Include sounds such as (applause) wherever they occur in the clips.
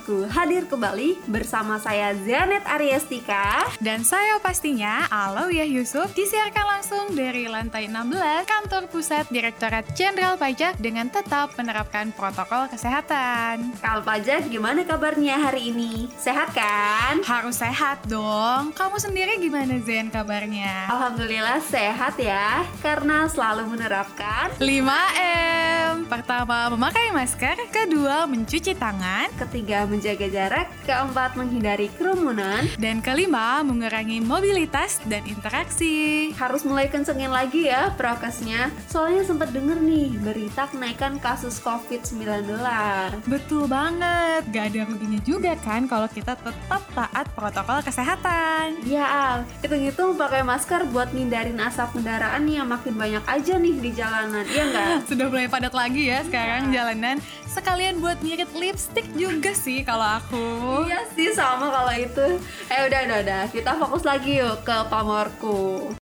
Pamorku hadir kembali bersama saya Zanet Ariestika Dan saya pastinya Alawiyah Yusuf disiarkan langsung dari lantai 16 kantor pusat Direktorat Jenderal Pajak dengan tetap menerapkan protokol kesehatan. Kal Pajak gimana kabarnya hari ini? Sehat kan? Harus sehat dong. Kamu sendiri gimana Zen kabarnya? Alhamdulillah sehat ya karena selalu menerapkan 5M. Pertama, memakai masker. Kedua, mencuci tangan. ketiga menjaga jarak, keempat menghindari kerumunan, Dan kelima, mengurangi mobilitas dan interaksi. harus mulai kencengin lagi ya prokesnya. Soalnya sempat denger nih berita kenaikan kasus COVID-19. Betul banget, gak ada ruginya juga kan kalau kita tetap taat protokol kesehatan. Ya Al, hitung-hitung pakai masker buat ngindarin asap kendaraan yang makin banyak aja nih di jalanan, iya nggak? (laughs) Sudah mulai padat lagi ya sekarang jalanan. Sekalian buat ngirit lipstick juga sih kalau aku. Iya sih sama kalau itu. Eh udah udah udah, kita fokus lagi yuk ke pamorku.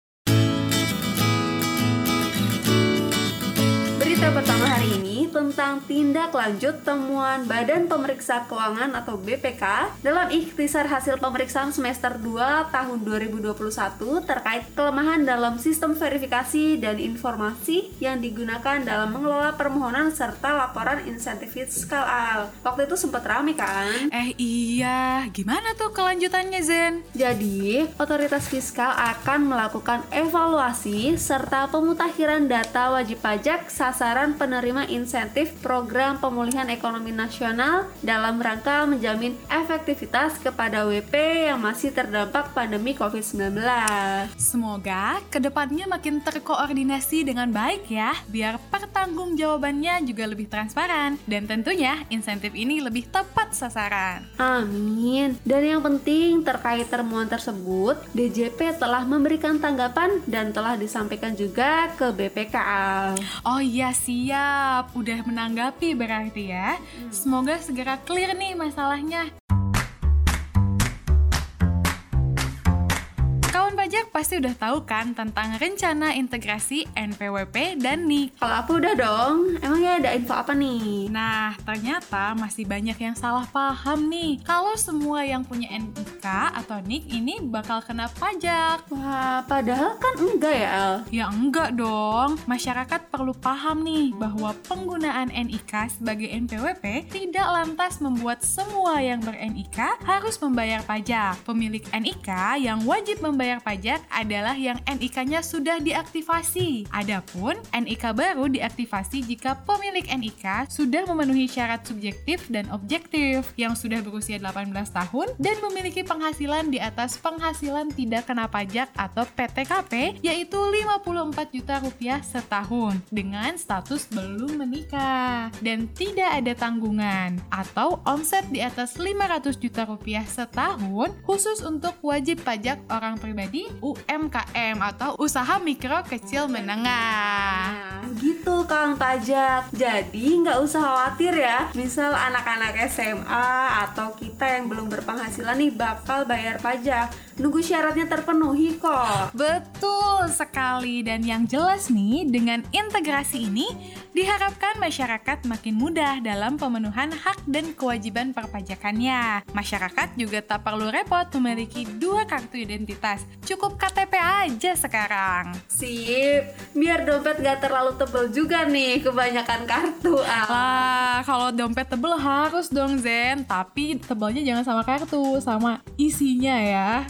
Berita pertama hari ini tentang tindak lanjut temuan Badan Pemeriksa Keuangan atau BPK dalam ikhtisar hasil pemeriksaan semester 2 tahun 2021 terkait kelemahan dalam sistem verifikasi dan informasi yang digunakan dalam mengelola permohonan serta laporan insentif fiskal Al. Waktu itu sempat rame kan? Eh iya, gimana tuh kelanjutannya Zen? Jadi, otoritas fiskal akan melakukan evaluasi serta pemutakhiran data wajib pajak sasaran penerima insentif program pemulihan ekonomi nasional dalam rangka menjamin efektivitas kepada WP yang masih terdampak pandemi COVID-19. Semoga ke depannya makin terkoordinasi dengan baik ya, biar pertanggungjawabannya juga lebih transparan dan tentunya insentif ini lebih tepat sasaran. Amin. Dan yang penting terkait temuan tersebut, DJP telah memberikan tanggapan dan telah disampaikan juga ke BPKA. Oh iya siap, udah menanggapi berarti ya. Semoga segera clear nih masalahnya. Pajak pasti udah tahu kan tentang rencana integrasi NPWP dan NIK. Kalau aku udah dong, emangnya ada info apa nih? Nah, ternyata masih banyak yang salah paham nih. Kalau semua yang punya NIK atau NIK ini bakal kena pajak. Wah, padahal kan enggak ya, El? Ya enggak dong, masyarakat perlu paham nih bahwa penggunaan NIK sebagai NPWP tidak lantas membuat semua yang ber-NIK harus membayar pajak. Pemilik NIK yang wajib membayar pajak adalah yang NIK-nya sudah diaktifasi. Adapun NIK baru diaktifasi jika pemilik NIK sudah memenuhi syarat subjektif dan objektif yang sudah berusia 18 tahun dan memiliki penghasilan di atas penghasilan tidak kena pajak atau PTKP yaitu 54 juta rupiah setahun dengan status belum menikah dan tidak ada tanggungan atau omset di atas 500 juta rupiah setahun khusus untuk wajib pajak orang pribadi UMKM atau usaha mikro kecil menengah. Gitu Kang Pajak. Jadi nggak usah khawatir ya. Misal anak-anak SMA atau kita yang belum berpenghasilan nih bakal bayar pajak. Nunggu syaratnya terpenuhi kok. Betul sekali dan yang jelas nih dengan integrasi ini diharapkan masyarakat makin mudah dalam pemenuhan hak dan kewajiban perpajakannya. Masyarakat juga tak perlu repot memiliki dua kartu identitas. Cukup KTP aja sekarang. Sip, biar dompet gak terlalu tebel juga nih kebanyakan kartu. Lah, kalau dompet tebel harus dong Zen, tapi tebelnya jangan sama kartu, sama isinya ya.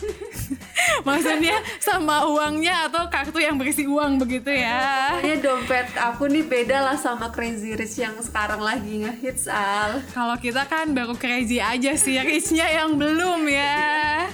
(laughs) Maksudnya sama uangnya atau kartu yang berisi uang begitu ya. Pokoknya dompet aku nih beda lah sama Crazy Rich yang sekarang lagi ngehits Al. Kalau kita kan baru crazy aja sih, richnya yang belum ya.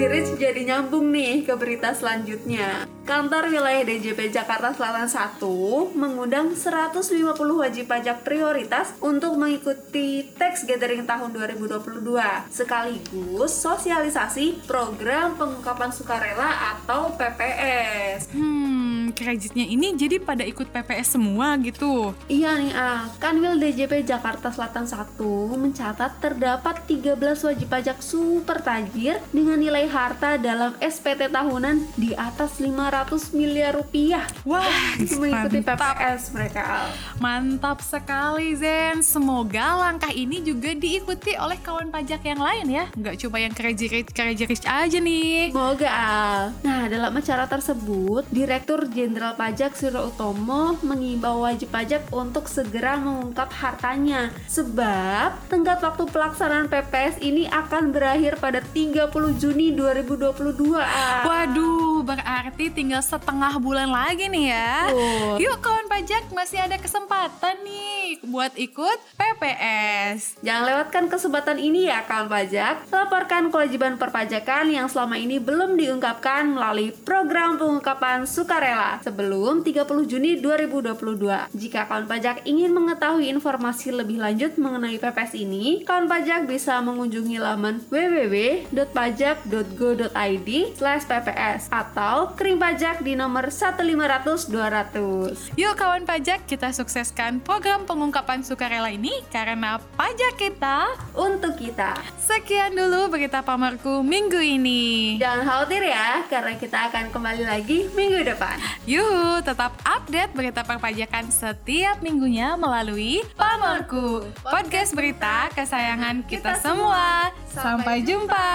Crazy Rich jadi nyambung nih ke berita selanjutnya. Kantor wilayah DJP Jakarta Selatan 1 mengundang 150 wajib pajak prioritas untuk mengikuti tax gathering tahun 2022 sekaligus sosialisasi program pengungkapan sukarela atau PPS. Hmm, kreditnya ini jadi pada ikut PPS semua gitu. Iya nih, ah. Kanwil DJP Jakarta Selatan 1 mencatat terdapat 13 wajib pajak super tajir dengan nilai harta dalam SPT tahunan di atas 500 miliar rupiah. Wah, (laughs) Mengikuti mantap. PPS mereka. Mantap sekali Zen. Semoga langkah ini juga diikuti oleh kawan pajak yang lain ya. Nggak cuma yang crazy rich aja nih. Semoga Al. Nah, dalam acara tersebut, Direktur Jenderal Pajak Suro Utomo mengimbau wajib pajak untuk segera mengungkap hartanya. Sebab tenggat waktu pelaksanaan PPS ini akan berakhir pada 30 Juni 2022. Al. Waduh, berarti tinggal setengah bulan lagi nih ya. Betul. Yuk kawan pajak masih ada kesempatan nih buat ikut PPS. Jangan lewatkan kesempatan ini ya kawan pajak. Laporkan kewajiban perpajakan yang selama ini belum diungkapkan melalui program pengungkapan sukarela sebelum 30 Juni 2022. Jika kawan pajak ingin mengetahui informasi lebih lanjut mengenai PPS ini, kawan pajak bisa mengunjungi laman www.pajak.go.id pps atau kering pajak di nomor 1500 200. Yuk kawan pajak, kita sukseskan program pengungkapan sukarela ini karena pajak kita. Untuk kita, Sekian dulu berita pamerku minggu ini. jangan khawatir ya, karena kita akan kembali lagi minggu depan. Yuhu, tetap update berita perpajakan setiap minggunya melalui Pamerku, podcast berita kesayangan kita semua. Sampai jumpa.